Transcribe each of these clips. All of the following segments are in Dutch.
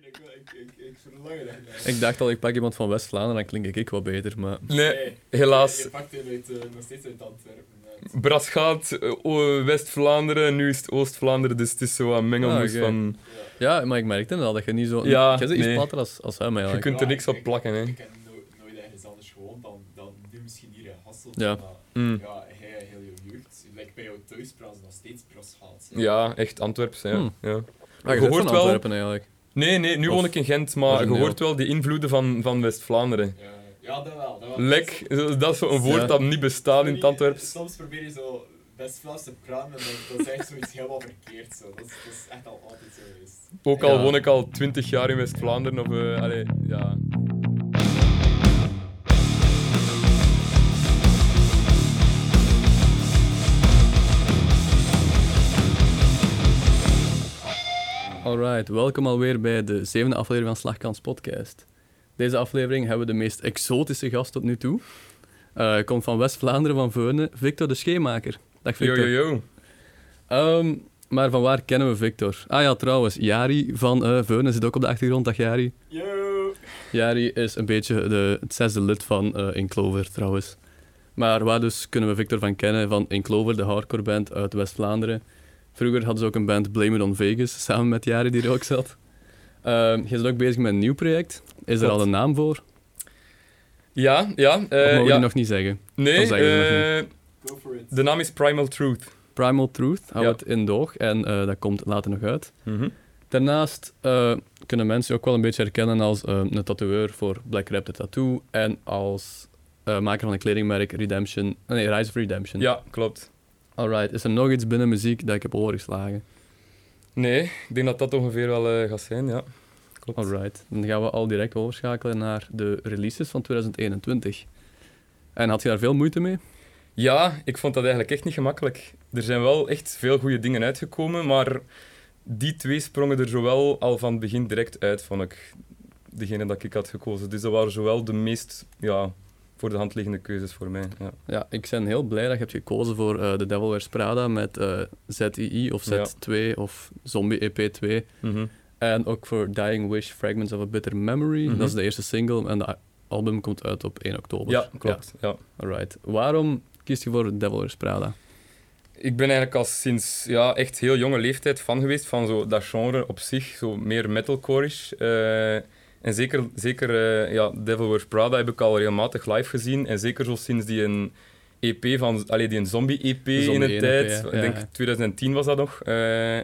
ik, ik, ik, ik verlang. Ik dacht al, ik pak iemand van West-Vlaanderen, dan klink ik wat beter. Maar Nee, helaas. Je pakt hem uit, eh, nog steeds uit Antwerpen. o- West-Vlaanderen, nu is het Oost-Vlaanderen, dus het is zo een mengelmoes Ah, van... Ja. ja, maar ik merkte wel dat je niet zo... Ja, jij bent iets nee. platter als, als hem Je eigenlijk. kunt er niks op ik- plakken, hè. Ik heb no- nooit ergens anders gewoond dan, dan nu misschien hier in Hasselt. Ja. Maar, Mm. ja, hij heel je jeugd. Like bij jou thuis praat nog steeds Brasgaat. hè. Ja, echt Antwerps, ja. Hmm. ja. Ah, je je hoort van wel- Antwerpen eigenlijk. Nee, nee, nu Of woon ik in Gent, maar je hoort wel die invloeden van, van West-Vlaanderen. Ja, ja, dat wel. Dat wel. Lek, zo- dat is zo'n woord Ja. dat niet bestaat in het. Soms probeer je zo West-Vlaams te praten en dat, dat is echt zoiets helemaal verkeerd. Zo. Dat, is, dat is echt al altijd zo geweest. Ook al Ja. woon ik al twintig jaar in West-Vlaanderen, of... eh allee, ja... Alright, welkom alweer bij de zevende aflevering van Slagkans Podcast. Deze aflevering hebben we de meest exotische gast tot nu toe. Eh, komt van West-Vlaanderen, van Veurne, Victor de Scheemaker. Dag Victor. yo, yo. Ehm, maar van waar kennen we Victor? Ah ja, trouwens, Jari van eh Veurne zit ook op de achtergrond. Dag Jari. Yo! Jari is een beetje de, het zesde lid van eh In Clover, trouwens. Maar waar dus kunnen we Victor van kennen? Van In Clover, de hardcore band uit West-Vlaanderen. Vroeger hadden ze ook een band Blame It On Vegas, samen met Jari die er ook zat. Ehm je bent ook bezig met een nieuw project. Is er al een naam voor? Ja, ja. Of eh, mogen we ja. nog niet zeggen? Nee, zeggen eh, Go for it. de naam is Primal Truth. Primal Truth, hou Ja. het in doog. En eh, dat komt later nog uit. Daarnaast eh, kunnen mensen je ook wel een beetje herkennen als een tatoeëur voor Black Raptor Tattoo en als eh, maker van een kledingmerk Redemption, nee, Rise of Redemption. Ja, klopt. Alright, is er nog iets binnen muziek dat ik heb overgeslagen? Nee, ik denk dat dat ongeveer wel eh, gaat zijn, ja. Klopt. Alright, dan gaan we al direct overschakelen naar de releases van 2021. En had je daar veel moeite mee? Ja, ik vond dat eigenlijk echt niet gemakkelijk. Er zijn wel echt veel goede dingen uitgekomen, maar die twee sprongen er zowel al van het begin direct uit, vond ik. Degene dat ik had gekozen. Dus dat waren zowel de meest ja, voor de hand liggende keuzes voor mij. Ja. Ja, ik ben heel blij dat je hebt gekozen voor The Devil Wears Prada met eh, ZII of Ja. Z2 of Zombie EP2. Mhm. En ook voor Dying Wish Fragments of a Bitter Memory. Mhm. Dat is de eerste single en de album komt uit op 1 oktober. Ja, klopt. Ja. Ja, alright. Waarom kies je voor The Devil Wears Prada? Ik ben eigenlijk al sinds ja, echt heel jonge leeftijd fan geweest van zo dat genre op zich, zo meer metalcore-ish. Eh, en zeker, zeker eh, ja, Devil Wears Prada heb ik al regelmatig live gezien. En zeker zo sinds die een EP van, allee, die een zombie-EP in de 1 tijd, EP, ja. ik denk Ja. 2010 was dat nog. Eh,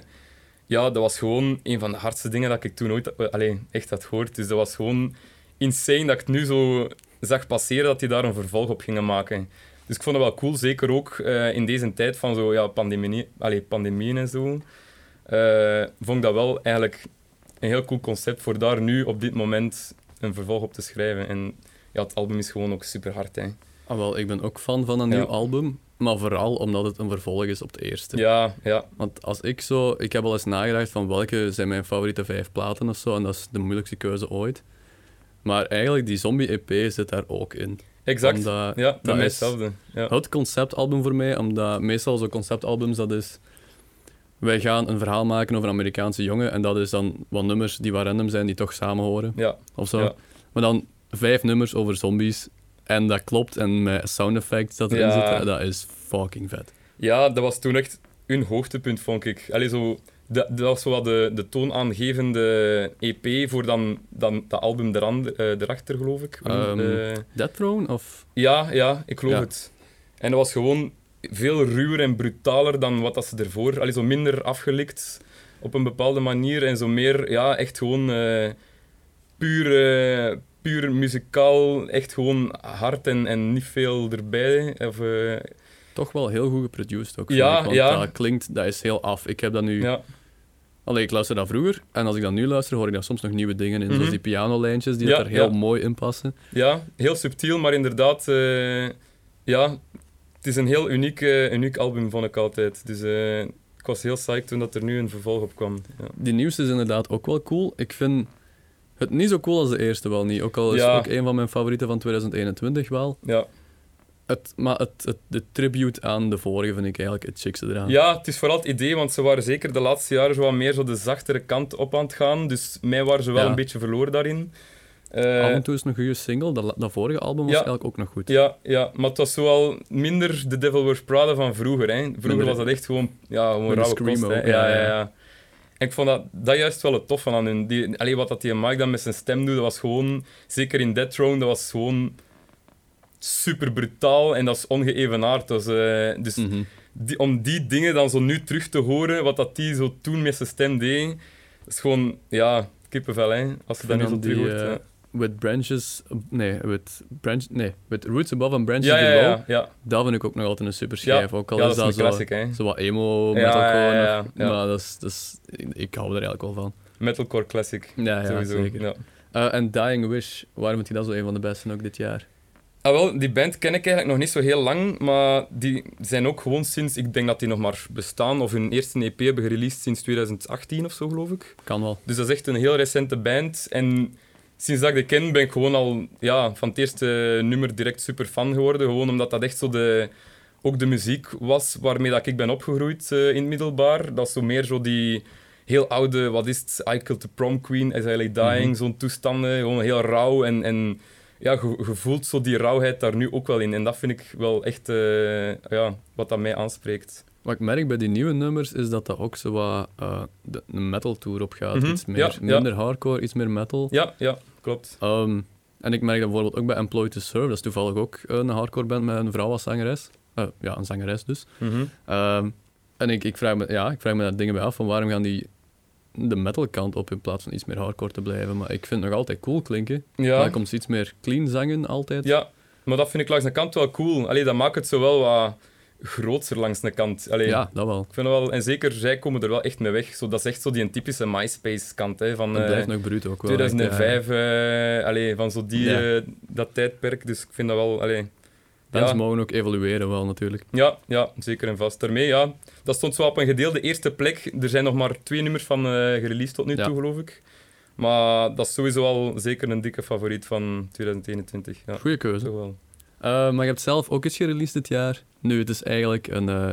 ja, dat was gewoon een van de hardste dingen dat ik toen ooit allee, echt had gehoord. Dus dat was gewoon insane dat ik nu zo zag passeren dat die daar een vervolg op gingen maken. Dus ik vond het wel cool, zeker ook eh, in deze tijd van zo, ja, pandemie, allee, pandemieën en zo. eh, vond ik dat wel eigenlijk een heel cool concept voor daar nu op dit moment een vervolg op te schrijven. En ja, het album is gewoon ook super hard. Hè. Ah, wel, ik ben ook fan van een Ja. nieuw album. Maar vooral omdat het een vervolg is op het eerste. Ja, ja, Want als ik zo... Ik heb al eens nagedacht van welke zijn mijn favoriete vijf platen of zo. En dat is de moeilijkste keuze ooit. Maar eigenlijk, die Zombie-EP zit daar ook in. exact. Omdat ja, dat is- hetzelfde. Ja. het conceptalbum voor mij, omdat meestal zo'n conceptalbums, dat is... Wij gaan een verhaal maken over een Amerikaanse jongen en dat is dan wat nummers die wat random zijn, die toch samen horen, Ja, of zo. Ja. Maar dan vijf nummers over zombies en dat klopt en met sound effects dat erin Ja. zitten, dat is fucking vet. Ja, dat was toen echt hun hoogtepunt, vond ik. Allee, zo, dat, dat was zo wat de, de toonaangevende EP voor dan, dan dat album eran, eh, erachter, geloof ik. Eh, Death Throne of... ja, ja, ik geloof Ja. het. En dat was gewoon veel ruwer en brutaler dan wat dat ze ervoor... Allee, zo minder afgelikt op een bepaalde manier en zo meer, ja, echt gewoon eh, puur, puur muzikaal, echt gewoon hard en, en niet veel erbij. Of, eh, Toch wel heel goed geproduced ook, Ja, ik, want ja. dat klinkt, dat is heel af. Ik heb dat nu... ja. Allee, ik luister dat vroeger en als ik dat nu luister, hoor ik daar soms nog nieuwe dingen in. Mhm. Zoals die pianolijntjes die Ja, er heel mooi in passen. Ja, heel subtiel, maar inderdaad, ja, het is een heel uniek, eh, uniek album, vond ik altijd. Dus eh, ik was heel psyched toen dat er nu een vervolg op kwam. Ja. Die nieuwste is inderdaad ook wel cool. Ik vind het niet zo cool als de eerste wel niet. Ook al is Ja. het ook een van mijn favorieten van 2021 wel. ja. Het, maar het, het, de tribute aan de vorige vind ik eigenlijk het chicste eraan. Ja, het is vooral het idee, want ze waren zeker de laatste jaren zo wat meer zo de zachtere kant op aan het gaan. Dus mij waren ze wel Ja. een beetje verloren daarin. Eh, Af en toe is een goede single. Dat, dat vorige album was Ja. eigenlijk ook nog goed. ja, ja, maar het was zo al minder The Devil Wears Prada van vroeger. Hè. Vroeger Minder- was dat echt gewoon, ja, gewoon rauwe kost. screamo, Hè. ja, Ja, ja. En ik vond dat, dat juist wel het toffe aan hun. Die, allee, wat dat die Mike dan met zijn stem doet, dat was gewoon... Zeker in Death Throne, dat was gewoon super brutaal en dat is ongeëvenaard. Eh, dus die, om die dingen dan zo nu terug te horen, wat dat die zo toen met zijn stem deed, is gewoon, ja, kippenvel, hè. Als je dat nu zo terug hoort. eh. With branches... Nee, with, branch, nee, with roots above and branches Ja, ja, below. ja, ja. Dat vind ik ook nog altijd een super schijf. ook al is dat is zo, classic, zo wat emo, metalcore. Maar dat is, dat is, ik, ik hou er eigenlijk wel van. Metalcore classic, Ja, ja sowieso. zeker. Eh, En Dying Wish, waarom vind je dat zo een van de beste ook dit jaar? Ah, wel, die band ken ik eigenlijk nog niet zo heel lang, maar die zijn ook gewoon sinds, ik denk dat die nog maar bestaan, of hun eerste EP hebben gereleased sinds 2018 of zo, geloof ik. Kan wel. Dus dat is echt een heel recente band. En sinds dat ik die ken, ben ik gewoon al ja, van het eerste nummer direct super fan geworden. Gewoon omdat dat echt zo de, ook de muziek was waarmee dat ik ben opgegroeid eh, in het middelbaar. Dat is zo meer zo die heel oude, wat is het, I Killed the Prom Queen, As I Lay Dying, Mhm. zo'n toestanden. Gewoon heel rauw en... en ja, voelt zo die rauwheid daar nu ook wel in. En dat vind ik wel echt eh, ja, wat dat mij aanspreekt. Wat ik merk bij die nieuwe nummers is dat dat ook zo wat eh, de, een metal tour op gaat. Mhm, Iets meer, ja, ja. minder hardcore, iets meer metal. Ja, ja, klopt. Ehm, en ik merk dat bijvoorbeeld ook bij Employed to Serve. Dat is toevallig ook eh, een hardcore band met een vrouw als zangeres. Eh, ja, een zangeres dus. Mhm. Ehm, en ik, ik, vraag me, ja, ik vraag me daar dingen bij af van waarom gaan die de metal kant op in plaats van iets meer hardcore te blijven. Maar ik vind het nog altijd cool klinken. Ja. Maar komt iets meer clean zangen altijd. Ja, maar dat vind ik langs de kant wel cool. Allee, dat maakt het zo wel wat groter langs de kant. Allee, Ja, dat wel. Ik vind wel, en zeker zij komen er wel echt mee weg. Zo, dat is echt zo die typische MySpace-kant van eh, blijft nog bruut ook wel. echt, 2005, eh, allee, van zo die, Ja. eh, dat tijdperk. Dus ik vind dat wel. Allee, Bands ja. mogen ook evolueren wel natuurlijk. ja, ja, zeker en vast. Daarmee, ja, dat stond zo op een gedeelde eerste plek. Er zijn nog maar twee nummers van eh gereleased tot nu toe, geloof ik. Maar dat is sowieso al zeker een dikke favoriet van 2021. Ja, Goeie keuze. toch wel. Eh, maar je hebt zelf ook iets gereleased dit jaar. Nu, het is eigenlijk een eh,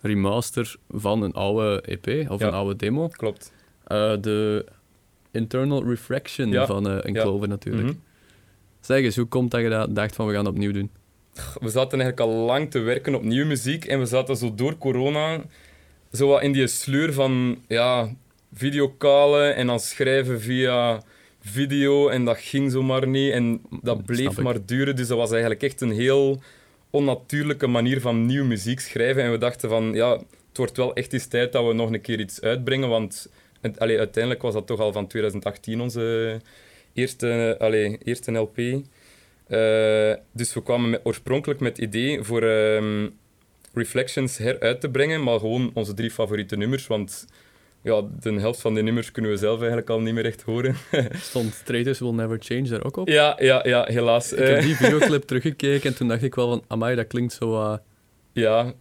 remaster van een oude EP of Ja. een oude demo. Klopt. Eh, de Internal Refraction Ja. van Ja. Clover natuurlijk. Mhm. Zeg eens, hoe komt dat je dat dacht van we gaan opnieuw doen? we zaten eigenlijk al lang te werken op nieuwe muziek en we zaten zo door corona zo wat in die sleur van ja, videocallen en dan schrijven via video en dat ging zomaar niet en dat bleef maar duren. Dus dat was eigenlijk echt een heel onnatuurlijke manier van nieuwe muziek schrijven en we dachten van ja, het wordt wel echt eens tijd dat we nog een keer iets uitbrengen, want het, allee, uiteindelijk was dat toch al van 2018 onze eerste, allee, eerste LP. Eh, dus we kwamen met, oorspronkelijk met het idee voor ehm, Reflections heruit te brengen, maar gewoon onze drie favoriete nummers, want ja, de helft van die nummers kunnen we zelf eigenlijk al niet meer echt horen. Stond Traitors Will Never Change daar ook op? ja, ja, ja, helaas. Ik heb Eh, die videoclip teruggekeken en toen dacht ik wel van, amai, dat klinkt zo, uh, ja,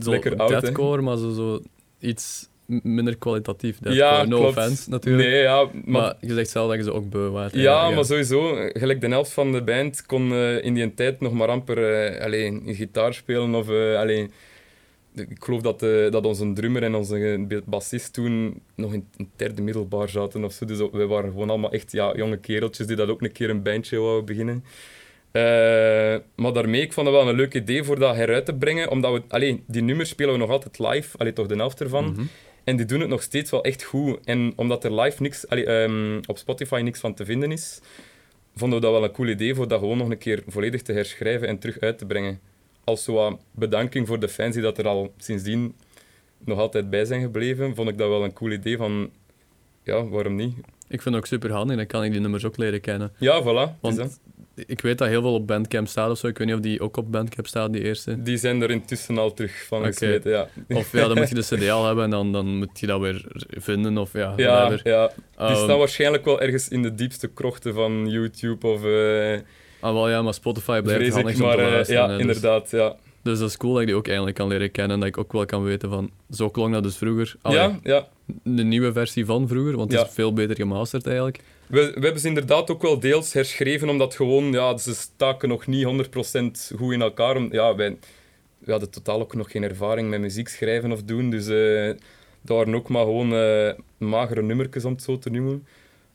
zo Lekker oud, hè? deathcore, maar zo, zo iets minder kwalitatief. ja, Deathcore. no klopt. offense natuurlijk. Nee, ja, maar, maar, je zegt zelf dat je ze ook beu waart. ja, maar sowieso, gelijk de helft van de band kon eh, in die tijd nog maar amper eh alleen gitaar spelen of eh alleen. Ik geloof dat, eh, dat onze drummer en onze bassist toen nog in het derde middelbaar zaten of zo. Dus we waren gewoon allemaal echt ja, jonge kereltjes die dat ook een keer een bandje wouden beginnen. Eh, maar daarmee, ik vond het wel een leuk idee voor dat heruit te brengen. Omdat we, allee, die nummers spelen we nog altijd live, allee, toch de helft ervan. Mhm. En die doen het nog steeds wel echt goed. En omdat er live niks, allee, ehm, op Spotify niks van te vinden is, vonden we dat wel een cool idee voor dat gewoon nog een keer volledig te herschrijven en terug uit te brengen. Als zo wat bedanking voor de fans die dat er al sindsdien nog altijd bij zijn gebleven, vond ik dat wel een cool idee van, ja, waarom niet? Ik vind het ook super handig, dan kan ik die nummers ook leren kennen. Ja, voilà. Want is ik weet dat heel veel op Bandcamp staat of zo. Ik weet niet of die ook op Bandcamp staat, die eerste. Die zijn er intussen al terug van gesmeten, ja. Of ja, dan moet je de CD al hebben en dan, dan moet je dat weer vinden. Of ja, Ja, ja. Die Ehm, staan waarschijnlijk wel ergens in de diepste krochten van YouTube of... eh ah, wel, ja, maar Spotify blijft vrees handig ik, om te maar eh, luisteren. ja, hè, dus- inderdaad, ja. Dus dat is cool dat ik die ook eindelijk kan leren kennen. En dat ik ook wel kan weten van, zo klonk dat dus vroeger. Allee, Ja, ja. de nieuwe versie van vroeger, want het Ja. is veel beter gemasterd eigenlijk. We, we hebben ze inderdaad ook wel deels herschreven, omdat gewoon, ja, ze staken nog niet 100% goed in elkaar. Om- Ja, wij we hadden totaal ook nog geen ervaring met muziek schrijven of doen, dus eh dat waren ook maar gewoon eh, magere nummertjes, om het zo te noemen.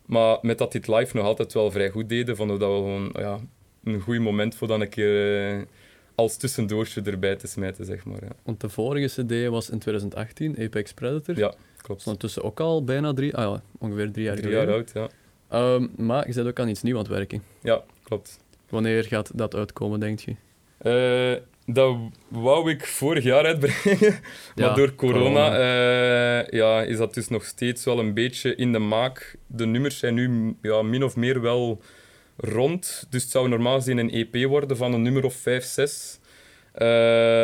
Maar met dat dit live nog altijd wel vrij goed deden, vonden we dat wel gewoon ja, een goed moment voor dan een keer eh, als tussendoortje erbij te smijten, zeg maar. Ja, Want de vorige CD was in 2018, Apex Predator. ja klopt. ondertussen ook al bijna drie, ah ja, ongeveer drie jaar Drie jaar oud, ja. Ehm, maar je bent ook aan iets nieuws aan het werken. Ja, klopt. Wanneer gaat dat uitkomen, denk je? Eh, dat wou ik vorig jaar uitbrengen, maar Ja, door corona, corona. eh, ja, is dat dus nog steeds wel een beetje in de maak. De nummers zijn nu ja, min of meer wel rond, dus het zou normaal gezien een EP worden van een nummer of 5, 6.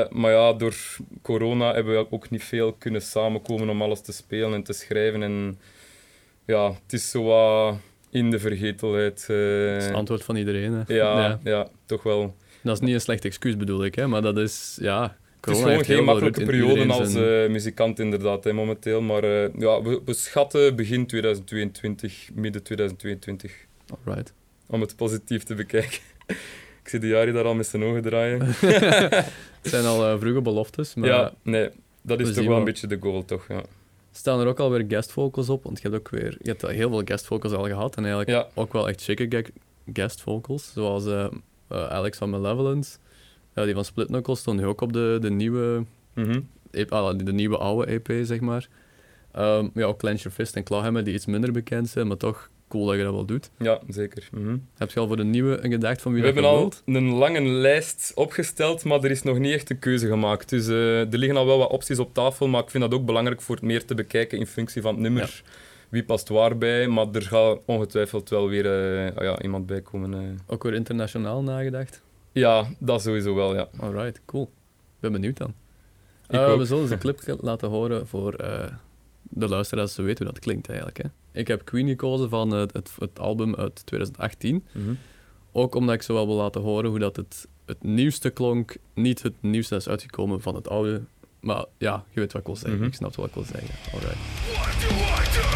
maar ja, door corona hebben we ook niet veel kunnen samenkomen om alles te spelen en te schrijven. En ja, het is zo wat in de vergetelheid. eh, Dat is het antwoord van iedereen. Hè. ja, ja, toch wel. Dat is niet een slecht excuus, bedoel ik, hè, maar dat is, ja... Het is corona gewoon geen makkelijke periode als eh, muzikant inderdaad, hè, momenteel. Maar eh, ja, we, we schatten begin 2022, midden 2022, Alright. Om het positief te bekijken. Ik zie de Jari daar al met zijn ogen draaien. Het zijn al eh, vroege beloftes, maar ja, nee, dat is we toch wel een beetje de goal, toch? Ja, staan er ook alweer guest vocals op, want je hebt ook weer... Je hebt heel veel guest vocals al gehad, en eigenlijk ja, ook wel echt chique guest vocals, zoals eh, eh, Alex van Malevolence. Ja, die van Split Knuckles stond nu ook op de, de nieuwe. EP, ah, de nieuwe oude EP, zeg maar. Ehm, ja, ook Clench Your Fist en Clawhammer, die iets minder bekend zijn, maar toch cool dat je dat wel doet. ja zeker. mhm. Heb je al voor de nieuwe een gedacht van wie We dat hebben al wilt? een lange lijst opgesteld, maar er is nog niet echt een keuze gemaakt. Dus eh, er liggen al wel wat opties op tafel, maar ik vind dat ook belangrijk voor het meer te bekijken in functie van het nummer. Wie past waar bij, maar er gaat ongetwijfeld wel weer eh, ah ja, iemand bij komen. eh. Ook weer internationaal nagedacht? Ja, dat sowieso wel, ja. Alright, cool. Ben benieuwd dan. We zullen eens een clip laten horen voor de luisteraars, ze weten hoe dat klinkt eigenlijk. Hè. Ik heb Queen gekozen van het, het, het album uit 2018. Mhm. Ook omdat ik zo wel wil laten horen hoe dat het, het nieuwste klonk. Niet het nieuwste is uitgekomen van het oude. Maar ja, je weet wat ik wil zeggen. Mhm. Ik snap wat ik wil zeggen. Alright.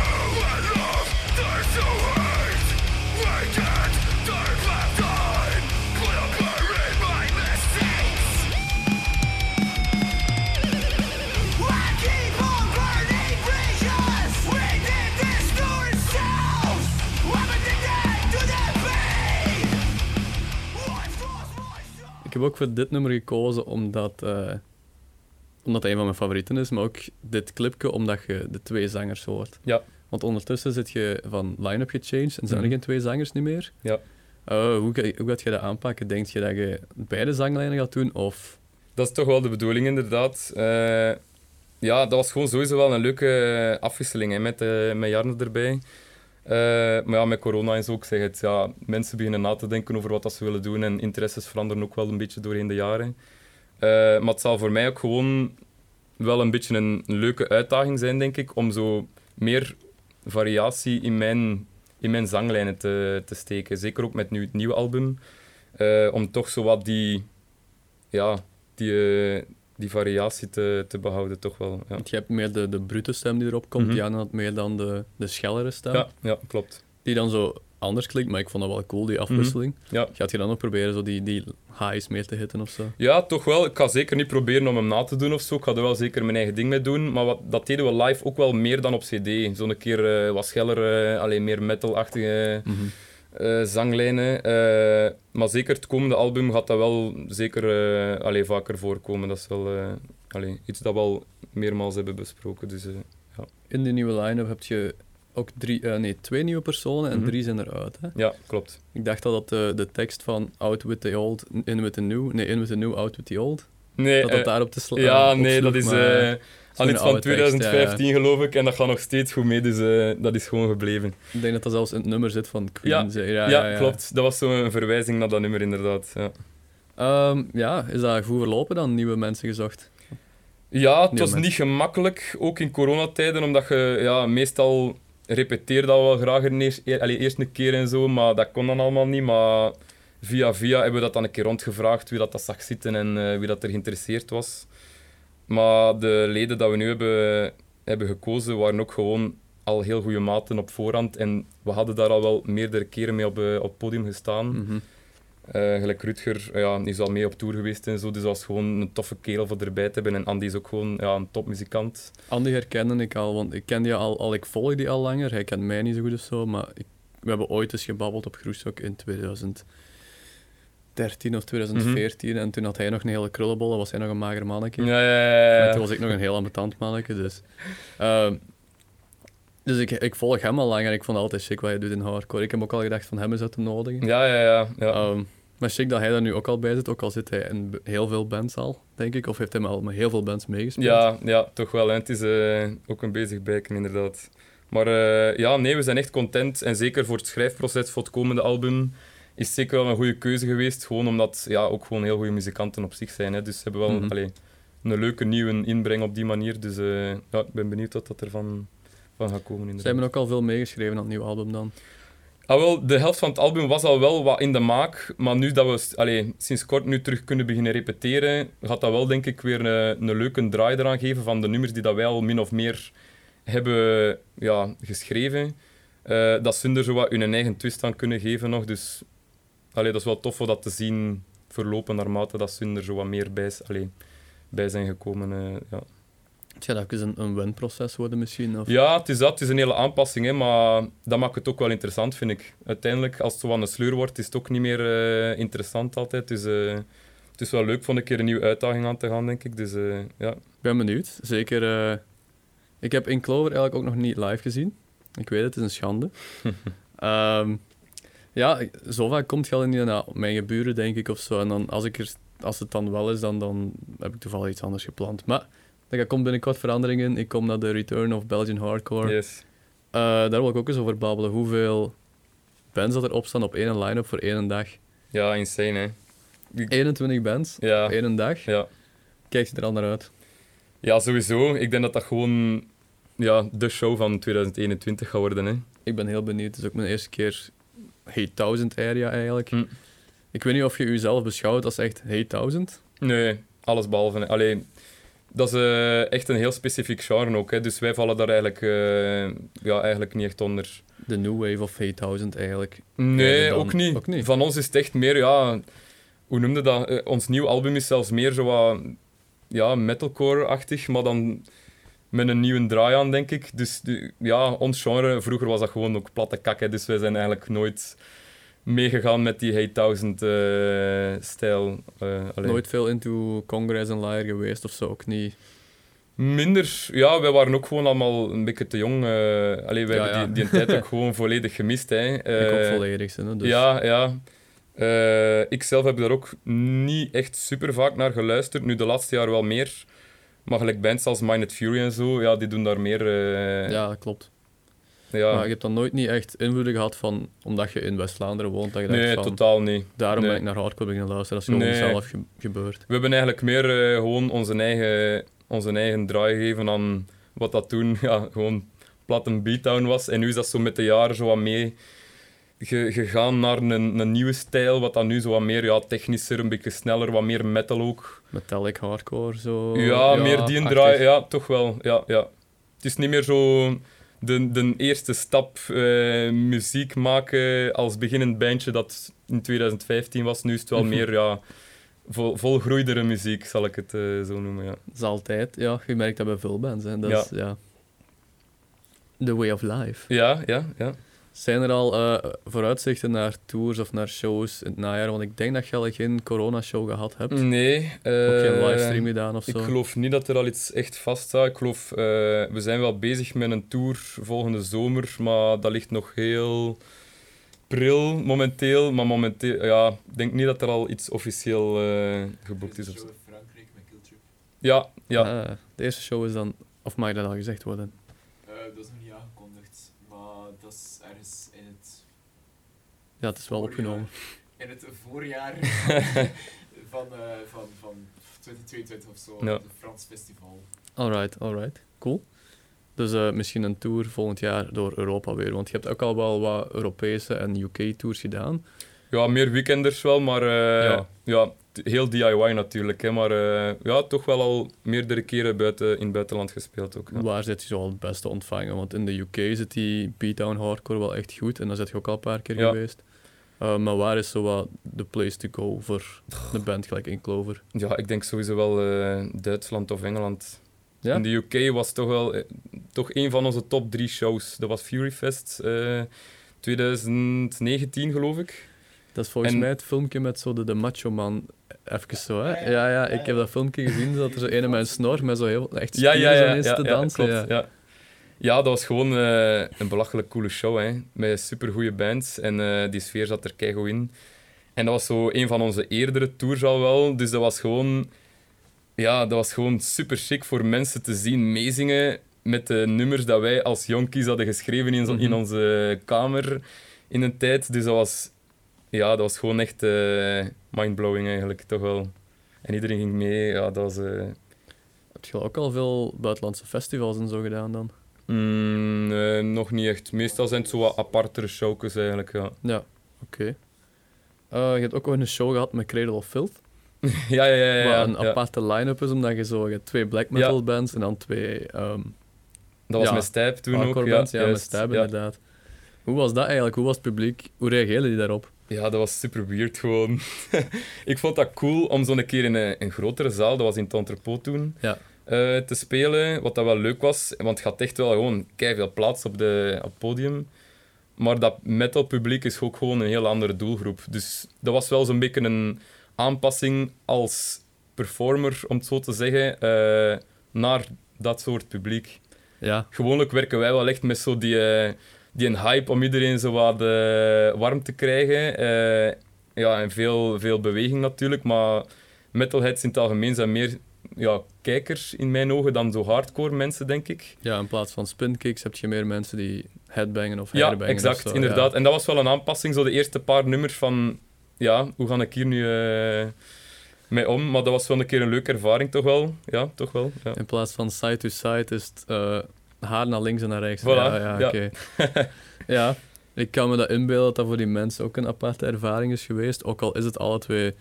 Heb ook voor dit nummer gekozen omdat, eh, omdat hij een van mijn favorieten is. Maar ook dit clipje omdat je de twee zangers hoort. Ja. Want ondertussen zit je van line-up gechanged en zijn er Mhm. geen twee zangers niet meer. Ja. Eh, hoe, hoe gaat je dat aanpakken? Denk je dat je beide zanglijnen gaat doen? Of Dat is toch wel de bedoeling, inderdaad. Eh, ja, dat was gewoon sowieso wel een leuke afwisseling hè, met, eh met Jarno erbij. Eh, maar ja, met corona en zo, ik zeg het, ja, mensen beginnen na te denken over wat ze willen doen en interesses veranderen ook wel een beetje doorheen de jaren. Eh, maar het zal voor mij ook gewoon wel een beetje een, leuke uitdaging zijn, denk ik, om zo meer variatie in mijn, in mijn zanglijnen te, te steken. Zeker ook met nu het nieuwe album. Eh, om toch zo wat die, ja, die, die variatie te, te behouden, toch wel. Ja, want je hebt meer de, de brute stem die erop komt. Mhm. Diana had meer dan de, de schellere stem. ja, ja klopt. Die dan zo anders klinkt. Maar ik vond dat wel cool, die afwisseling. Ja. Gaat je dan ook proberen zo die, die highs meer te hitten of zo? Ja, toch wel. Ik ga zeker niet proberen om hem na te doen of zo. Ik ga er wel zeker mijn eigen ding mee doen. Maar wat, dat deden we live ook wel meer dan op CD. Zo'n keer eh, wat scheller, eh, alleen meer metal-achtige Mhm. Eh, zanglijnen. Eh, maar zeker het komende album gaat dat wel zeker allee, vaker voorkomen. Dat is wel allee, iets dat we al meermaals hebben besproken. Dus, eh, In die nieuwe line-up heb je ook drie, nee, twee nieuwe personen en Mhm. drie zijn eruit. Hè? ja, klopt. Ik dacht al dat de, de tekst van Out with the Old, In with the New, nee, In with the New, Out with the Old, Nee, dat dat eh, daarop te slaan. ja, nee, dat is eh, al iets van oude tekst, ja, ja. 2015 geloof ik. En dat gaat nog steeds goed mee, dus eh, dat is gewoon gebleven. Ik denk dat dat zelfs in het nummer zit van Queen. Ja, Ja, klopt. Dat was zo'n verwijzing naar dat nummer, inderdaad. Ja, Ehm, ja, is dat goed verlopen dan, nieuwe mensen gezocht? ja het was niet gemakkelijk, ook in coronatijden, omdat je ja, meestal repeteerde dat wel graag een eerst, allee, eerst een keer en zo, maar dat kon dan allemaal niet. Maar via via hebben we dat dan een keer rondgevraagd, wie dat, dat zag zitten en eh, wie dat er geïnteresseerd was. Maar de leden dat we nu hebben, hebben gekozen waren ook gewoon al heel goede maten op voorhand. En we hadden daar al wel meerdere keren mee op, eh, op het podium gestaan. Mhm. Eh, gelijk Rutger ja, die is al mee op tour geweest en zo, dus dat was gewoon een toffe kerel voor erbij te hebben. En Andy is ook gewoon ja, een topmuzikant. Andy herkende ik al, want ik ken die al, al, ik volg die al langer. Hij kent mij niet zo goed of zo, maar ik, we hebben ooit eens gebabbeld op Groestok in 2013 of 2014. En toen had hij nog een hele krullenbol, was hij nog een mager mannetje. Ja, ja, ja. Maar toen was ik nog een heel ambetant mannetje, dus... ehm, dus ik, ik volg hem al lang en ik vond altijd chic wat hij doet in hardcore. Ik heb ook al gedacht van hem is uit te nodigen. Ja, ja, ja. ja. Ehm, maar chic dat hij daar nu ook al bij zit, ook al zit hij in heel veel bands al, denk ik. Of heeft hij al met heel veel bands meegespeeld. Ja, ja, toch wel. Hè. Het is eh, ook een bezig bijken, inderdaad. Maar eh, ja, nee, we zijn echt content. En zeker voor het schrijfproces voor het komende album is zeker wel een goede keuze geweest. Gewoon omdat ja, ook gewoon heel goede muzikanten op zich zijn. Hè. Dus ze hebben wel allee, een leuke nieuwe inbreng op die manier. Dus eh, ja, ik ben benieuwd wat dat ervan van gaat komen. Ze Inderdaad. hebben ook al veel meegeschreven aan het nieuwe album dan. Ah, wel, de helft van het album was al wel wat in de maak, maar nu dat we allee, sinds kort nu terug kunnen beginnen repeteren, gaat dat wel denk ik weer een, een leuke draai eraan geven van de nummers die dat wij al min of meer hebben ja, geschreven. Eh, dat ze er zo wat hun eigen twist aan kunnen geven nog, dus allee, dat is wel tof om dat te zien verlopen naarmate dat ze er zo wat meer bij, allee, bij zijn gekomen. eh, ja. Het gaat ook eens een, een win-proces worden misschien. Of... Ja, het is dat. Het is een hele aanpassing, hè, maar dat maakt het ook wel interessant, vind ik. Uiteindelijk, als het zo aan een sleur wordt, is het ook niet meer eh, interessant altijd. Dus eh, het is wel leuk voor een keer een nieuwe uitdaging aan te gaan, denk ik. Dus ja. Ik ben benieuwd. Zeker. ik heb In Clover eigenlijk ook nog niet live gezien. Ik weet het, het is een schande. Ehm, ja, zo vaak komt je al niet naar mijn geburen, denk ik, of zo. En dan, als, ik er, als het dan wel is, dan, dan heb ik toevallig iets anders gepland. Maar er komt binnenkort verandering in. Ik kom naar de Return of Belgian Hardcore. Yes. Eh, daar wil ik ook eens over babbelen. Hoeveel bands dat erop staan op één line-up voor één dag. Ja, insane, hè. 21 bands, Ja, één dag. ja. Kijk je er al naar uit? ja, sowieso. Ik denk dat dat gewoon ja, de show van 2021 gaat worden, hè. Ik ben heel benieuwd. Het is ook mijn eerste keer Hate 1000 area eigenlijk. Hm. Ik weet niet of je jezelf beschouwt als echt Hate 1000. Nee, alles behalve. Alleen, dat is eh, echt een heel specifiek genre ook. Hè. Dus wij vallen daar eigenlijk, eh, ja, eigenlijk niet echt onder. De new wave of Hate 1000 eigenlijk. Nee, Ja, dan ook, niet. ook niet. Van ons is het echt meer, ja, hoe noemde dat? Eh, ons nieuw album is zelfs meer zo wat, ja, metalcore-achtig, maar dan met een nieuwe draai aan, denk ik. Dus de- ja, ons genre, vroeger was dat gewoon ook platte kak, hè, dus wij zijn eigenlijk nooit meegegaan met die Hate 1000 eh, stijl. eh. Nooit veel into Congress en Liar geweest of zo, ook niet. Minder, ja, wij waren ook gewoon allemaal een beetje te jong. eh allee, wij Ja, hebben ja. Die, die tijd ook gewoon volledig gemist. Hè. ik ook volledig. Hè, dus. Ja, ja. Ik zelf heb daar ook niet echt super vaak naar geluisterd. Nu de laatste jaar wel meer. Maar gelijk bands als Minded Fury en zo, ja, die doen daar meer. eh, ja, dat klopt. ja. Maar ik heb dan nooit niet echt invloeden gehad van, omdat je in West-Vlaanderen woont, dat je nee, van, totaal niet. daarom Nee. ben ik naar hardcore beginnen luisteren. Dat is gewoon Nee. zelf ge- gebeurd. We hebben eigenlijk meer eh, gewoon onze eigen, onze eigen draai gegeven aan wat dat toen ja, gewoon plat een beatdown was. En nu is dat zo met de jaren zo wat mee ge- gegaan naar een, een nieuwe stijl, wat dan nu zo wat meer ja, technischer, een beetje sneller, wat meer metal ook. Metallic hardcore, zo. Ja, meer die draai, ja, toch wel. Ja, ja. Het is niet meer zo de, de eerste stap eh, muziek maken als beginnend bandje dat in 2015 was. Nu is het wel Mhm. meer ja, vol, volgroeidere muziek, zal ik het eh, zo noemen. Ja. Dat is altijd, ja, je merkt dat bij veel bands. Hè. Dat Ja. is, ja. The way of life. Ja, ja, ja. Zijn er al eh, vooruitzichten naar tours of naar shows in het najaar? Want ik denk dat je al geen corona-show gehad hebt. Nee. Ook geen eh, livestream gedaan of Ik zo. geloof niet dat er al iets echt vaststaat. Ik geloof, eh, we zijn wel bezig met een tour volgende zomer, maar dat ligt nog heel pril momenteel. Maar momenteel, ja, ik denk niet dat er al iets officieel eh, geboekt is. Of zo. Show in Frankrijk met Killtrip. Ja, ja. Ah, de eerste show is dan... Of mag dat al gezegd worden? Eh, dat is nog niet aangekondigd, maar dat is ergens in het, Ja, het is wel Voorjaar. opgenomen. in het voorjaar van, eh, van, van 2022 of zo, Ja. het Frans Festival. Alright, alright. Cool. Dus eh, misschien een tour volgend jaar door Europa weer. Want je hebt ook al wel wat Europese en UK-tours gedaan. ja, meer weekenders wel, maar eh, Ja. ja. Heel DIY natuurlijk, hè, maar eh, ja, toch wel al meerdere keren buiten, in het buitenland gespeeld ook. Ja. Waar zit je zo al het beste ontvangen? Want in de UK zit die beatdown hardcore wel echt goed. En daar zit je ook al een paar keer Ja. geweest. Uh, maar waar is zo wat de place to go voor de band gelijk in Clover? Ja, ik denk sowieso wel eh, Duitsland of Engeland. Ja? In de UK was toch wel eh, toch een van onze top drie shows. Dat was Furyfest eh 2019, geloof ik. Dat is volgens En- mij het filmpje met zo de, de macho man. Even zo, hè? Ja, ja, Ja, ja, ja, ik ja. heb dat filmpje gezien. Dat er zo een met een snor met zo heel echt Ja, ja, ja, ja, te ja, dansen. klopt, ja. ja. Ja, dat was gewoon eh, een belachelijk coole show, hè. Met supergoeie bands. En eh, die sfeer zat er keigoed in. En dat was zo een van onze eerdere tours al wel. Dus dat was gewoon... Ja, dat was gewoon super chic voor mensen te zien meezingen met de nummers dat wij als jonkies hadden geschreven in, zo- in Mhm. onze kamer in een tijd. Dus dat was... Ja, dat was gewoon echt eh, mindblowing eigenlijk, toch wel. En iedereen ging mee. Ja, dat was... eh, Heb je ook al veel buitenlandse festivals en zo gedaan dan? Mm, nee, nog niet echt. Meestal zijn het zo wat apartere eigenlijk, ja. Ja, oké. Eh, je hebt ook een show gehad met Cradle of Filth. ja, ja, ja. ja, wat een ja. aparte line-up is, omdat je zo je hebt twee black metal bands en dan twee ehm Dat was ja, met Stijp toen ook. bands. Ja, met juist, Stab ja. inderdaad. Hoe was dat eigenlijk? Hoe was het publiek? Hoe reageerden die daarop? Ja, dat was super weird gewoon. ik vond dat cool om zo'n keer in een, een grotere zaal, dat was in het Entrepot toen, Ja. eh, te spelen. Wat dat wel leuk was, want je had echt wel gewoon veel plaats op, de, op het podium. Maar dat metalpubliek is ook gewoon een heel andere doelgroep. Dus dat was wel zo'n beetje een aanpassing als performer, om het zo te zeggen, eh, naar dat soort publiek. Ja, Gewoonlijk werken wij wel echt met zo die, eh, die een hype om iedereen zo wat eh, warm te krijgen. Eh, ja, en veel, veel beweging natuurlijk, maar metalheads in het algemeen zijn meer ja, kijkers in mijn ogen dan zo hardcore mensen, denk ik. ja, in plaats van spinkicks heb je meer mensen die headbangen of Ja, hairbangen. exact, of zo, inderdaad. ja. En dat was wel een aanpassing, zo de eerste paar nummers van, ja, hoe ga ik hier nu eh, mee om? Maar dat was wel een keer een leuke ervaring, toch wel? Ja, toch wel. Ja. In plaats van side to side is het haar naar links en naar rechts. Voilà, Ja, ja, ja. oké. ja, ik kan me dat inbeelden dat dat voor die mensen ook een aparte ervaring is geweest. Ook al is het alle twee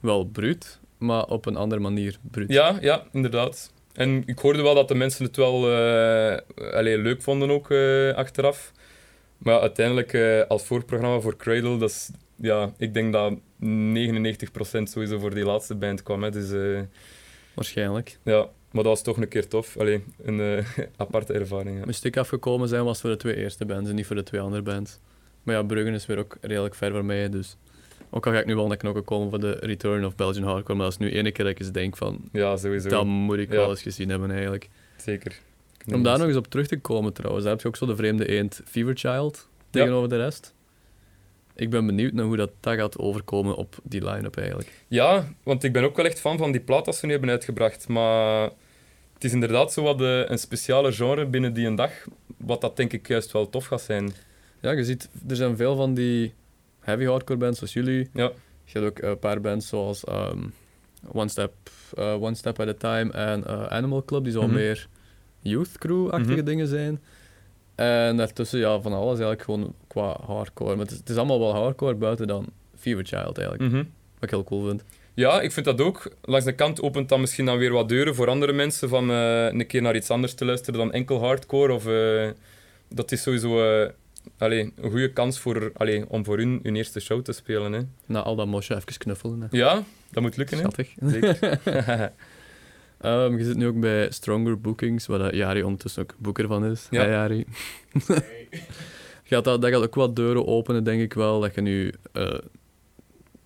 wel bruut, maar op een andere manier bruut. Ja, ja, inderdaad. En ik hoorde wel dat de mensen het wel allee, leuk vonden ook eh, achteraf. Maar uiteindelijk, eh, als voorprogramma voor Cradle, dat is, ja, ik denk dat 99% sowieso voor die laatste band kwam. Hè. Dus Waarschijnlijk. ja, maar dat was toch een keer tof. Allee, een eh, aparte ervaring. Ja. Moest ik afgekomen zijn, was voor de twee eerste bands en niet voor de twee andere bands. Maar ja, Bruggen is weer ook redelijk ver van mij, dus... Ook al ga ik nu wel naar knokken komen voor de Return of Belgian Hardcore, maar dat is nu ene keer dat ik eens denk van... Ja, sowieso. Dat moet ik Ja. wel eens gezien hebben, eigenlijk. Zeker. Om daar nog eens op terug te komen, trouwens, daar heb je ook zo de vreemde eend Fever Child tegenover de rest. Ik ben benieuwd naar hoe dat, dat gaat overkomen op die line-up, eigenlijk. Ja, want ik ben ook wel echt fan van die plaat dat ze nu hebben uitgebracht. Maar het is inderdaad zo wat eh, een speciale genre binnen die een dag. Wat dat denk ik juist wel tof gaat zijn. Ja, je ziet, er zijn veel van die heavy hardcore bands zoals jullie. Ja. Je hebt ook een paar bands zoals ehm, One, Step, eh, One Step at a Time en eh, Animal Club, die zo Mhm. meer youth crew-achtige Mhm. dingen zijn. En daartussen, ja, van alles eigenlijk gewoon qua hardcore. Maar het is, het is allemaal wel hardcore buiten dan Fever Child eigenlijk. Mhm. Wat ik heel cool vind. Ja, ik vind dat ook. Langs de kant opent dat misschien dan weer wat deuren voor andere mensen van eh, een keer naar iets anders te luisteren dan enkel hardcore. Of, eh, dat is sowieso allee, een goede kans voor, allee, om voor hun hun eerste show te spelen. Hè. Na al dat mosje even knuffelen. Hè. Ja, dat moet lukken. Hè. Zeker. Ehm, je zit nu ook bij Stronger Bookings, waar dat Jari ondertussen ook boeker van is. Ja. Hi, Jari. gaat dat, dat gaat ook wat deuren openen, denk ik wel. Dat je nu eh,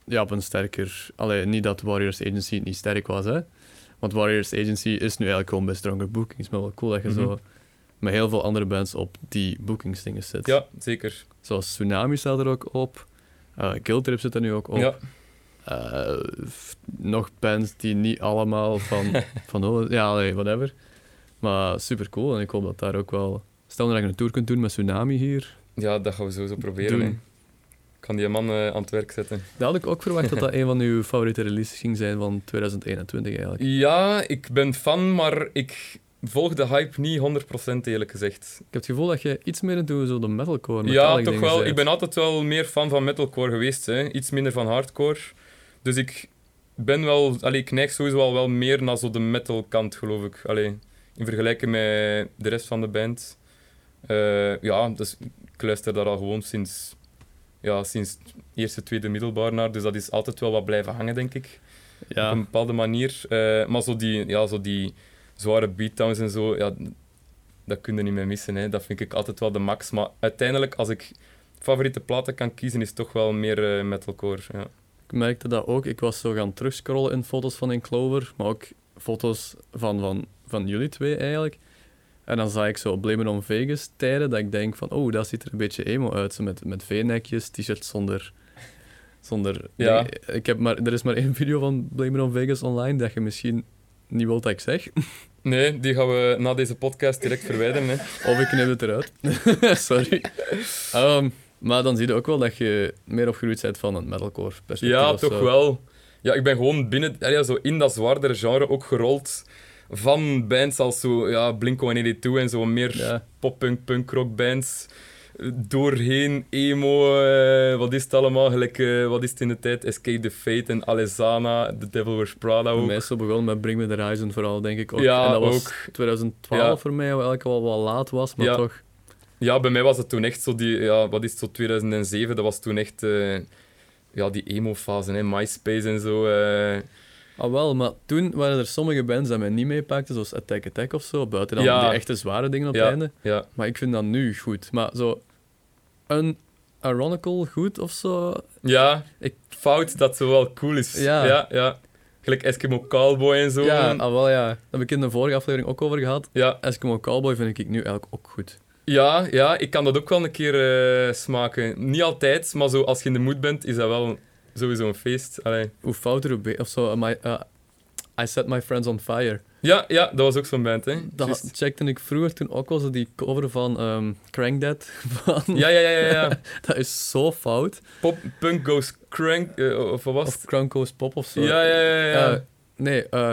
ja, op een sterker... Allee, niet dat Warriors Agency niet sterk was, hè. Want Warriors Agency is nu eigenlijk gewoon bij Stronger Bookings. Maar wel cool dat je Mhm. zo met heel veel andere bands op die bookingsdingen zit. ja, zeker. Zoals Tsunami staat er ook op. Uh, Guiltrip zit er nu ook op. Ja. Eh, nog bands die niet allemaal van, van oh, ja, allee, whatever. Maar super cool en ik hoop dat daar ook wel. Stel dat je een tour kunt doen met Tsunami hier. ja, dat gaan we sowieso proberen. Ik kan die man eh, aan het werk zetten. Dat had ik ook verwacht dat dat een van uw favoriete releases ging zijn van 2021 eigenlijk. Ja, ik ben fan, maar ik volg de hype niet 100% eerlijk gezegd. Ik heb het gevoel dat je iets meer into zo de metalcore Ja, toch wel. bent. Ik ben altijd wel meer fan van metalcore geweest. Hè. Iets minder van hardcore. Dus ik ben wel, allee, ik neig sowieso al wel meer naar zo de metal kant, geloof ik. Allee, in vergelijking met de rest van de band. Eh, ja, dus ik luister daar al gewoon sinds, ja, sinds eerste, tweede middelbaar naar. Dus dat is altijd wel wat blijven hangen, denk ik. Op Ja, een bepaalde manier. Eh, maar zo die, ja, zo die zware beatdowns en zo, ja, dat kun je niet meer missen. Hè. Dat vind ik altijd wel de max. Maar uiteindelijk, als ik favoriete platen kan kiezen, is het toch wel meer eh, metalcore. Ja. Merkte dat ook. Ik was zo gaan terugscrollen in foto's van In Clover, maar ook foto's van, van, van jullie twee eigenlijk. En dan zag ik zo Blame on Vegas tijden dat ik denk van, oh, dat ziet er een beetje emo uit. Zo met, met V-nekjes, t-shirts zonder... zonder Ja. ik heb maar, er is maar één video van Blame on Vegas online dat je misschien niet wilt dat ik zeg. Nee, die gaan we na deze podcast direct verwijderen. Hè. Of ik knip het eruit. Sorry. Ehm, maar dan zie je ook wel dat je meer opgegroeid bent van een metalcore perspectief. Ja, toch zo. wel. Ja, ik ben gewoon binnen, ja, zo in dat zwaardere genre ook gerold. Van bands als zo, ja, Blink-182 en zo meer Ja. pop-punk, punk-rock bands. Doorheen, emo, eh, wat is het allemaal? Gelijk, eh, wat is het in de tijd? Escape the Fate en Alessana, The Devil Wears Prada ook. mij is het zo begonnen met Bring Me The Horizon vooral, denk ik ook. Ja, en dat was ook. 2012 Ja. voor mij, wat eigenlijk wel wat laat was, maar toch. Ja, bij mij was het toen echt zo die, ja, wat is het, zo 2007, dat was toen echt, eh, ja, die emo-fase, hè, MySpace en zo. eh. Ah wel, maar toen waren er sommige bands die mij niet meepakten, zoals Attack Attack of zo, buiten dan Ja. die echte zware dingen op Ja. het einde. ja. Maar ik vind dat nu goed. Maar zo, een ironical goed of zo, ja, Ik- fout dat zo wel cool is. Ja. ja, ja. Gelijk Eskimo Cowboy en zo. ja, ah, wel ja. Daar heb ik in de vorige aflevering ook over gehad. ja, Eskimo Cowboy vind ik nu eigenlijk ook goed. Ja, ja, ik kan dat ook wel een keer eh, smaken. Niet altijd, maar zo, als je in de mood bent, is dat wel sowieso een feest. Allee. Hoe fouter, hoe beter. Of zo, uh, my, uh, I Set My Friends on Fire. Ja, ja, dat was ook zo'n band, hè. Dat checkte ik vroeger toen ook wel zo die cover van ehm Crank Dead. Van, Ja, ja, ja, ja. ja. Dat is zo fout. Pop, punk goes crank, eh, of wat was Of het? Crunko's Pop of zo. Ja, ja, ja, ja. Eh, nee, eh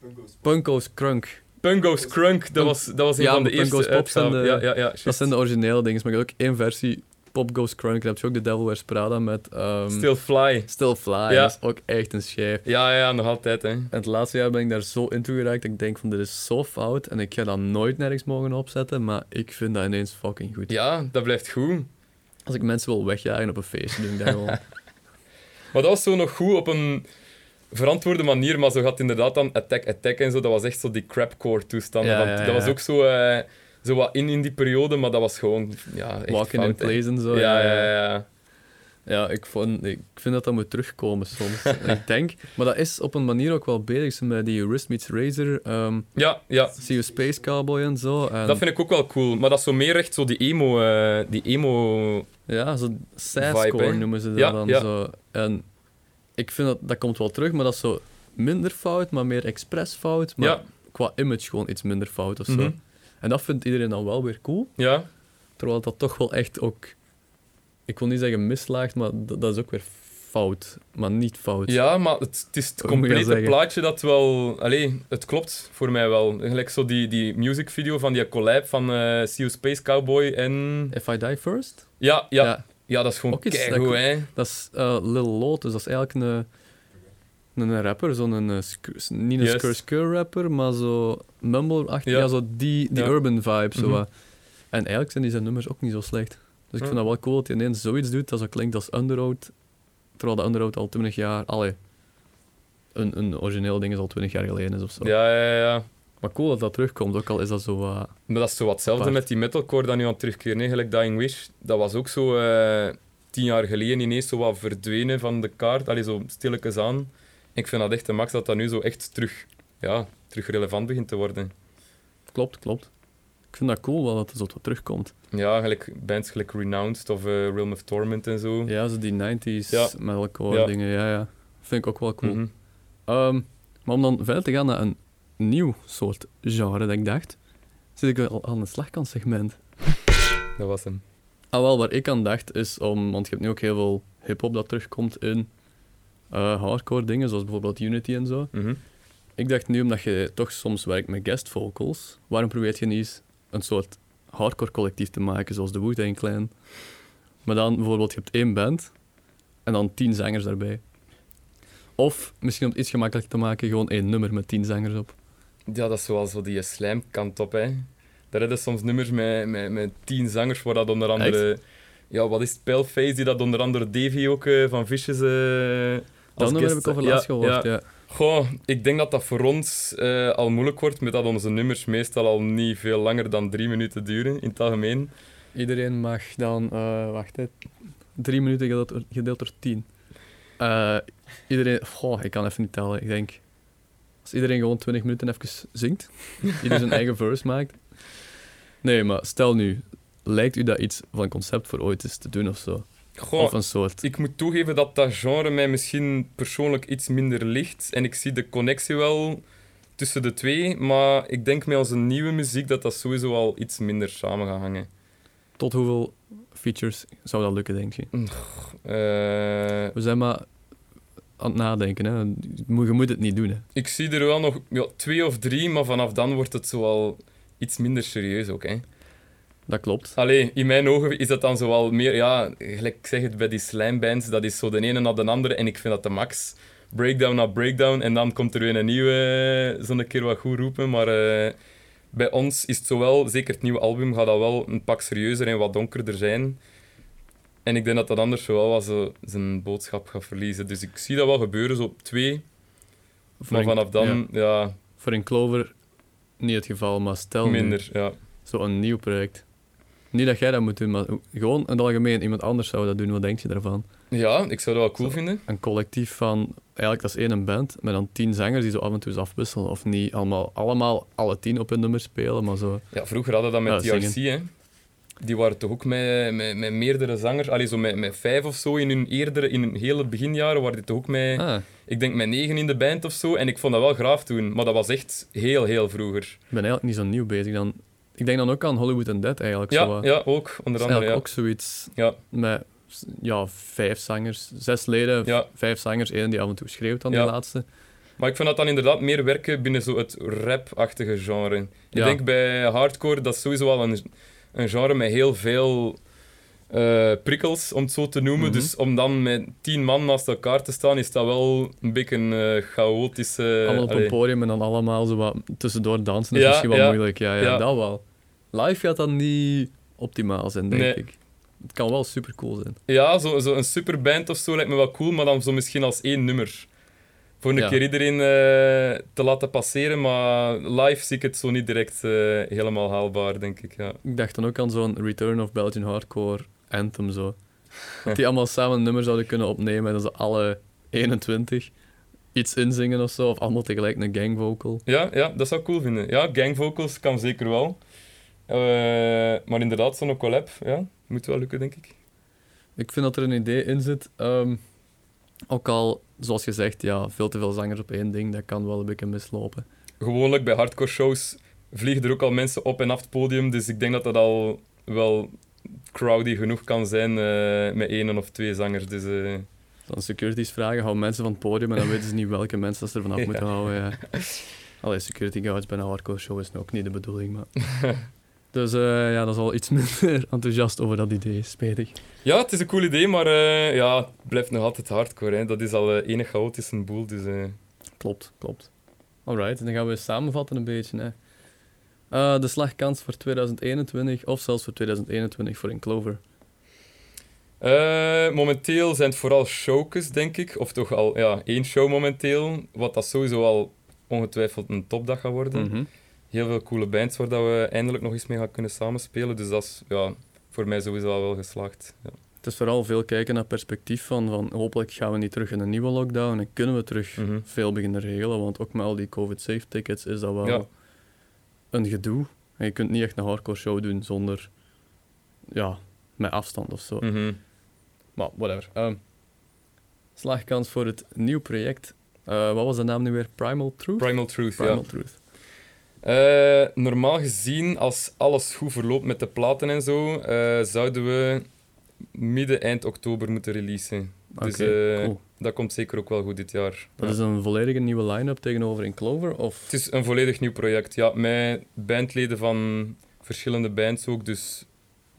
Punko's. Punko's Crunk. Punk goes crunk, dat was, dat was een Ja, van de Punk eerste Goes Pop zijn uitgaven. de- Ja, ja, ja. Dat zijn de originele dingen. Maar je hebt ook één versie, Pop Goes Crunk. Dan heb je ook The Devil Wears Prada met ehm, Still Fly. Still Fly. Ja. Dat is ook echt een schijf. Ja, ja, nog altijd, hè. En het laatste jaar ben ik daar zo in toe geraakt dat ik denk van dit is zo fout en ik ga dat nooit nergens mogen opzetten, maar ik vind dat ineens fucking goed. Ja, dat blijft goed. Als ik mensen wil wegjagen op een feestje, doe ik dat gewoon. Maar dat was zo nog goed op een verantwoorde manier, maar zo gaat inderdaad dan Attack Attack en zo, dat was echt zo die crapcore toestanden. Ja, Dat was ook zo, eh, zo wat in in die periode, maar dat was gewoon ja, echt Walking in fout, place en zo. Ja, ja, ja. Ja, ik, vond, ik vind dat dat moet terugkomen soms. Ik denk, maar dat is op een manier ook wel bezig. Met die Wrist Meets Razor, ehm Ja, ja. See You Space Cowboy en zo. En, Dat vind ik ook wel cool, maar dat is zo meer echt zo die emo... eh, die emo... Ja, zo hè? noemen ze dat Ja, dan. ja. Zo. En ik vind dat, dat komt wel terug, maar dat is zo minder fout, maar meer expres fout. Maar Ja. qua image gewoon iets minder fout of zo. Mhm. En dat vindt iedereen dan wel weer cool. Ja, Terwijl dat toch wel echt ook... Ik wil niet zeggen mislaagt, maar dat, dat is ook weer fout. Maar niet fout. ja maar het, het is het Hoe complete plaatje dat wel... Allee, het klopt voor mij wel. Gelijk zo die, die music video van die collab van eh See You Space Cowboy en... If I Die First? Ja, ja, ja. Dat is gewoon keigoed, dat- hè. Dat is eh Lil Lot, dus dat is eigenlijk een, een rapper. Zo'n, een, eh, niet een Juist. skr rapper, maar zo mumble-achtig. Ja. Ja. zo die, die Ja. urban vibe. Zo, wat. En eigenlijk zijn die zijn nummers ook niet zo slecht. Dus ik Ja. vind dat wel cool dat hij ineens zoiets doet dat zo klinkt als Underoath. Terwijl de Underoath al 20 jaar... Allee, een, een origineel ding is al 20 jaar geleden is of zo. Ja, ja, ja. Maar cool dat dat terugkomt, ook al is dat zo... eh, Maar dat is zo wat hetzelfde Apart. met die metalcore dat nu aan het terugkeren. hè. Gelijk Dying Wish, dat was ook zo eh, tien jaar geleden ineens zo wat verdwenen van de kaart. Allee, zo stilletjes aan. Ik vind dat echt de max dat dat nu zo echt terug, ja, terug relevant begint te worden. klopt, klopt. Ik vind dat cool wel dat het zo tot terugkomt. Ja, gelijk bands gelijk Renounced of eh, Realm of Torment en zo. Ja, zo die 90s Ja. metalcore Ja. dingen, ja, ja. Vind ik ook wel cool. Mhm. Ehm, maar om dan verder te gaan naar een nieuw soort genre, dat ik dacht, zit ik al aan het slagkantsegment. Dat was hem. Ah, wel, waar ik aan dacht is om, want je hebt nu ook heel veel hip-hop dat terugkomt in eh, hardcore dingen, zoals bijvoorbeeld Unity en zo. Mhm. Ik dacht nu, omdat je toch soms werkt met guest vocals, waarom probeer je niet eens een soort hardcore collectief te maken, zoals de Wu-Tang Clan? Maar dan bijvoorbeeld, je hebt één band en dan tien zangers daarbij. Of, misschien om het iets gemakkelijker te maken, gewoon één nummer met tien zangers op. Ja, dat is zoals zo die slijmkant op, hè. Daar hebben soms nummers met, met, met tien zangers, waar dat onder andere... Ja, wat is het? Paleface, die dat onder andere Davy ook eh, van Vicious... eh Dat nummer heb ik over ja, laatst gehoord, ja. ja. Goh, ik denk dat dat voor ons eh, al moeilijk wordt, met dat onze nummers meestal al niet veel langer dan drie minuten duren, in het algemeen. Iedereen mag dan, wacht hè, drie minuten gedeeld, door- gedeeld door tien. Iedereen, goh, ik kan even niet tellen. Ik denk, als iedereen gewoon 20 minuten even zingt, ieder zijn eigen verse maakt. Nee, maar stel nu, lijkt u dat iets van concept voor ooit is te doen of zo? Goh, Of een soort. Ik moet toegeven dat dat genre mij misschien persoonlijk iets minder ligt. En ik zie de connectie wel tussen de twee. Maar ik denk met onze nieuwe muziek dat dat sowieso al iets minder samen gaat hangen. Tot hoeveel features zou dat lukken, denk je? Eh, We zijn maar aan het nadenken, hè. Je moet- het niet doen, hè. ik zie er wel nog ja, twee of drie, maar vanaf dan wordt het zo al iets minder serieus ook. Hè. Dat klopt. Allee, in mijn ogen is dat dan zoal meer, ja, gelijk ik zeg het bij die slijmbands, dat is zo de ene na de andere en ik vind dat de max. Breakdown na breakdown en dan komt er weer een nieuwe, eh, zo'n keer wat goed roepen. Maar eh, bij ons is het zowel, zeker het nieuwe album, gaat dat wel een pak serieuzer en wat donkerder zijn. En ik denk dat dat anders wel wat zo zijn boodschap gaat verliezen. Dus ik zie dat wel gebeuren, zo op twee. Voor Maar een- vanaf dan, ja, ja, voor een Clover niet het geval, maar stel minder. Ja. zo'n nieuw project. Niet dat jij dat moet doen, maar gewoon in het algemeen iemand anders zou dat doen. Wat denk je daarvan? ja, ik zou dat wel cool Zo. vinden. Een collectief van, eigenlijk dat is één band, met dan tien zangers die zo af en toe eens afwisselen. Of niet allemaal, allemaal alle tien op een nummer spelen, maar zo. Ja, vroeger hadden we dat met Ja, TRC, hè. Die waren toch ook met, met, met meerdere zangers. Allee, zo met, met vijf of zo in hun eerdere, in hun hele beginjaren, waren die toch ook met, Ah, ik denk met negen in de band of zo. En ik vond dat wel graaf toen, maar dat was echt heel, heel vroeger. ik ben eigenlijk niet zo nieuw bezig dan. Ik denk dan ook aan Hollywood and Dead eigenlijk. zo Ja, wat. ja, ook, onder andere. Ja. ook zoiets Ja. met ja, vijf zangers, zes leden, Ja. vijf zangers, één die af en toe schreeuwt dan Ja. die laatste. Maar ik vind dat dan inderdaad meer werken binnen zo het rap-achtige genre. Ik denk bij hardcore, dat is sowieso al een, een genre met heel veel eh, prikkels, om het zo te noemen. Mhm. Dus om dan met tien man naast elkaar te staan, is dat wel een beetje een eh, chaotische... allemaal op allee. een podium en dan allemaal zo wat tussendoor dansen. Dat is misschien wel ja. moeilijk. Ja, ja, Ja. dat wel. Live gaat dat niet optimaal zijn, denk Nee. ik. Het kan wel super cool zijn. Ja, zo, zo een superband of zo lijkt me wel cool, maar dan zo misschien als één nummer. Voor een Ja. keer iedereen eh, te laten passeren, maar live zie ik het zo niet direct eh, helemaal haalbaar, denk ik. Ja. Ik dacht dan ook aan zo'n Return of Belgian Hardcore Anthem zo. Dat die allemaal samen een nummer zouden kunnen opnemen en dat ze alle 21 iets inzingen of zo, of allemaal tegelijk een gangvocal. Ja, ja, dat zou ik cool vinden. Ja, gangvocals kan zeker wel. Eh, maar inderdaad, zo'n collab, ja, moet wel lukken, denk ik. Ik vind dat er een idee in zit. ehm, ook al, zoals gezegd, ja, veel te veel zangers op één ding, dat kan wel een beetje mislopen. Gewoonlijk bij hardcore shows vliegen er ook al mensen op en af het podium, dus ik denk dat dat al wel crowdy genoeg kan zijn eh, met één of twee zangers. Dus, eh, Dan securities vragen, hou mensen van het podium en dan weten ze niet welke mensen dat ze er vanaf Ja. moeten houden. Ja. Allee, security guards bij een hardcore show is ook niet de bedoeling, maar... Dus eh, ja, dat is al iets minder enthousiast over dat idee, spijtig. Ja, het is een cool idee, maar eh, ja, het blijft nog altijd hardcore. Hè. Dat is al eh enig chaotische boel. Dus, Klopt, klopt. Alright, dan gaan we samenvatten een beetje. Hè. De slagkans voor 2021, of zelfs voor 2021 voor een Clover. momenteel zijn het vooral showkes, denk ik. Of toch al ja, één show momenteel. Wat dat sowieso al ongetwijfeld een topdag gaat worden. Mhm. Heel veel coole bands waar dat we eindelijk nog eens mee gaan kunnen samenspelen. Dus dat is ja, voor mij sowieso al wel geslaagd. Ja. Het is vooral veel kijken naar perspectief van, van hopelijk gaan we niet terug in een nieuwe lockdown en kunnen we terug Mhm. veel beginnen regelen, want ook met al die COVID-safe tickets is dat wel Ja. een gedoe. En je kunt niet echt een hardcore show doen zonder, ja, met afstand of zo. Mhm. Maar whatever. Ehm, slagkans voor het nieuw project. Eh, wat was de naam nu weer? Primal Truth? Primal Truth, Primal ja. Truth. Eh, normaal gezien, als alles goed verloopt met de platen en zo, eh, zouden we midden, eind oktober moeten releasen. Dus Oké, eh, cool. dat komt zeker ook wel goed dit jaar. Dat Ja. is een volledige nieuwe line-up tegenover in Clover? Of... Het is een volledig nieuw project, ja. Met bandleden van verschillende bands ook, dus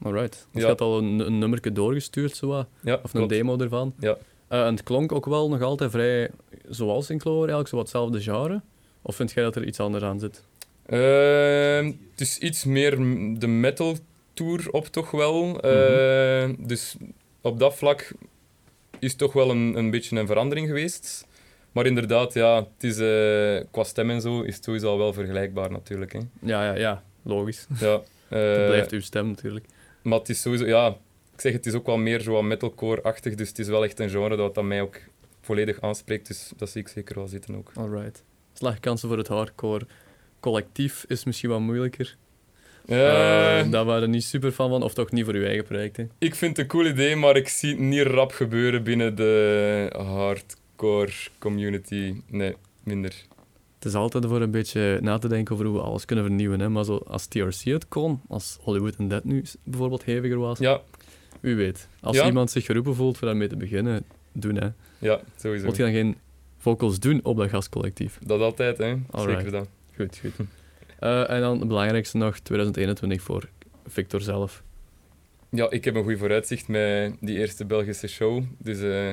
Alright. Dus Ja. je had al een, een nummerke doorgestuurd, zo wat, ja. of een klopt. demo ervan. Ja. En het klonk ook wel nog altijd vrij zoals in Clover eigenlijk, zo wat hetzelfde genre? Of vind jij dat er iets anders aan zit? Ehm, het is iets meer de metal tour op toch wel. Eh, dus op dat vlak is toch wel een, een beetje een verandering geweest. Maar inderdaad, ja, het is, eh, qua stem en zo is het sowieso al wel vergelijkbaar natuurlijk. Hè. Ja, ja, ja, logisch. Ja, Het eh, blijft uw stem natuurlijk. Maar het is sowieso, ja, ik zeg het is ook wel meer zo metalcore-achtig. Dus het is wel echt een genre dat, dat mij ook volledig aanspreekt. Dus dat zie ik zeker wel zitten ook. Alright. Slagkansen voor het hardcore collectief is misschien wat moeilijker. Eh, Eh, daar waren niet super fan van, of toch niet voor uw eigen project. Hè? Ik vind het een cool idee, maar ik zie het niet rap gebeuren binnen de hardcore community. Nee, minder. Het is altijd voor een beetje na te denken over hoe we alles kunnen vernieuwen. Hè? Maar zo, als TRC het kon, als Hollywood and Dead nu bijvoorbeeld heviger was, Ja, wie weet. Als Ja. iemand zich geroepen voelt voor daarmee te beginnen, doen hè. ja, sowieso. Moet je dan geen vocals doen op dat gastcollectief? Dat altijd, hè. Alright. Zeker dat. Goed, goed. Eh, en dan het belangrijkste nog, 2021 voor Victor zelf. Ja, ik heb een goed vooruitzicht met die eerste Belgische show. Dus eh,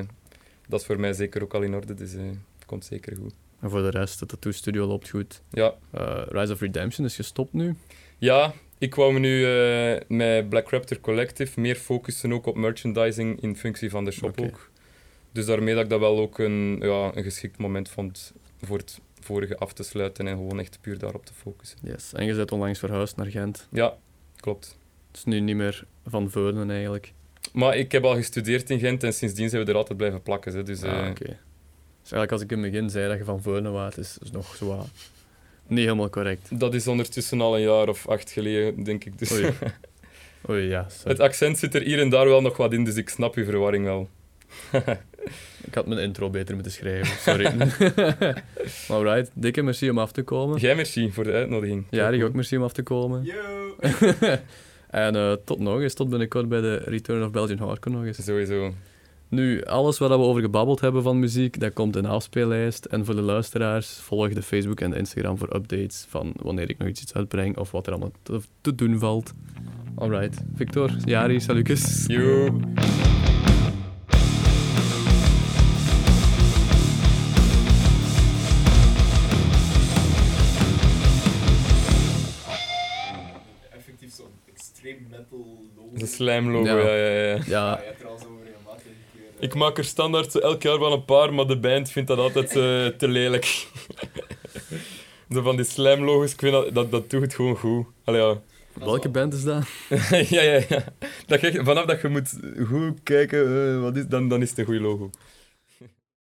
dat is voor mij zeker ook al in orde. Dus eh, het komt zeker goed. En voor de rest, de tattoo studio loopt goed. Ja, Rise of Redemption is gestopt nu. ja ik wou me nu met Black Raptor Collective meer focussen ook op merchandising in functie van de shop ook. Dus daarmee dat ik dat wel ook een, ja, een geschikt moment vond voor het vorige af te sluiten en gewoon echt puur daarop te focussen. Yes. En je bent onlangs verhuisd naar Gent. Ja, klopt. Het is nu niet meer van Veulen eigenlijk. Maar ik heb al gestudeerd in Gent en sindsdien zijn we er altijd blijven plakken. Hè. Dus, ah, eh, oké. Dus eigenlijk als ik in het begin zei dat je van Veulen waart, is is nog zo niet helemaal correct. Dat is ondertussen al een jaar of acht geleden, denk ik. Dus Oei. Oei, ja. sorry. het accent zit er hier en daar wel nog wat in, dus ik snap uw verwarring wel. Ik had mijn intro beter moeten schrijven, sorry. maar right, dikke merci om af te komen. Jij merci voor de uitnodiging. Ja, ik ook merci om af te komen. Yo! En eh, tot nog eens, tot binnenkort bij de Return of Belgian Hardcore nog eens. Sowieso. Nu, alles waar we over gebabbeld hebben van muziek, dat komt in de afspeellijst. En voor de luisteraars, volg de Facebook en de Instagram voor updates van wanneer ik nog iets uitbreng of wat er allemaal te, te doen valt. Alright, Victor, Jari, salutjes. Yo. Metal logo. De slam logo, Ja. ja, ja, ja. Ja, een. Ik maak er standaard zo elk jaar wel een paar, maar de band vindt dat altijd eh, te lelijk. zo van die slam logos, ik vind dat, dat, dat doet het gewoon goed. Allee, ja. welke band is dat? ja, ja, ja. Dat je, vanaf dat je moet goed kijken, eh, wat is, dan, dan is het een goed logo.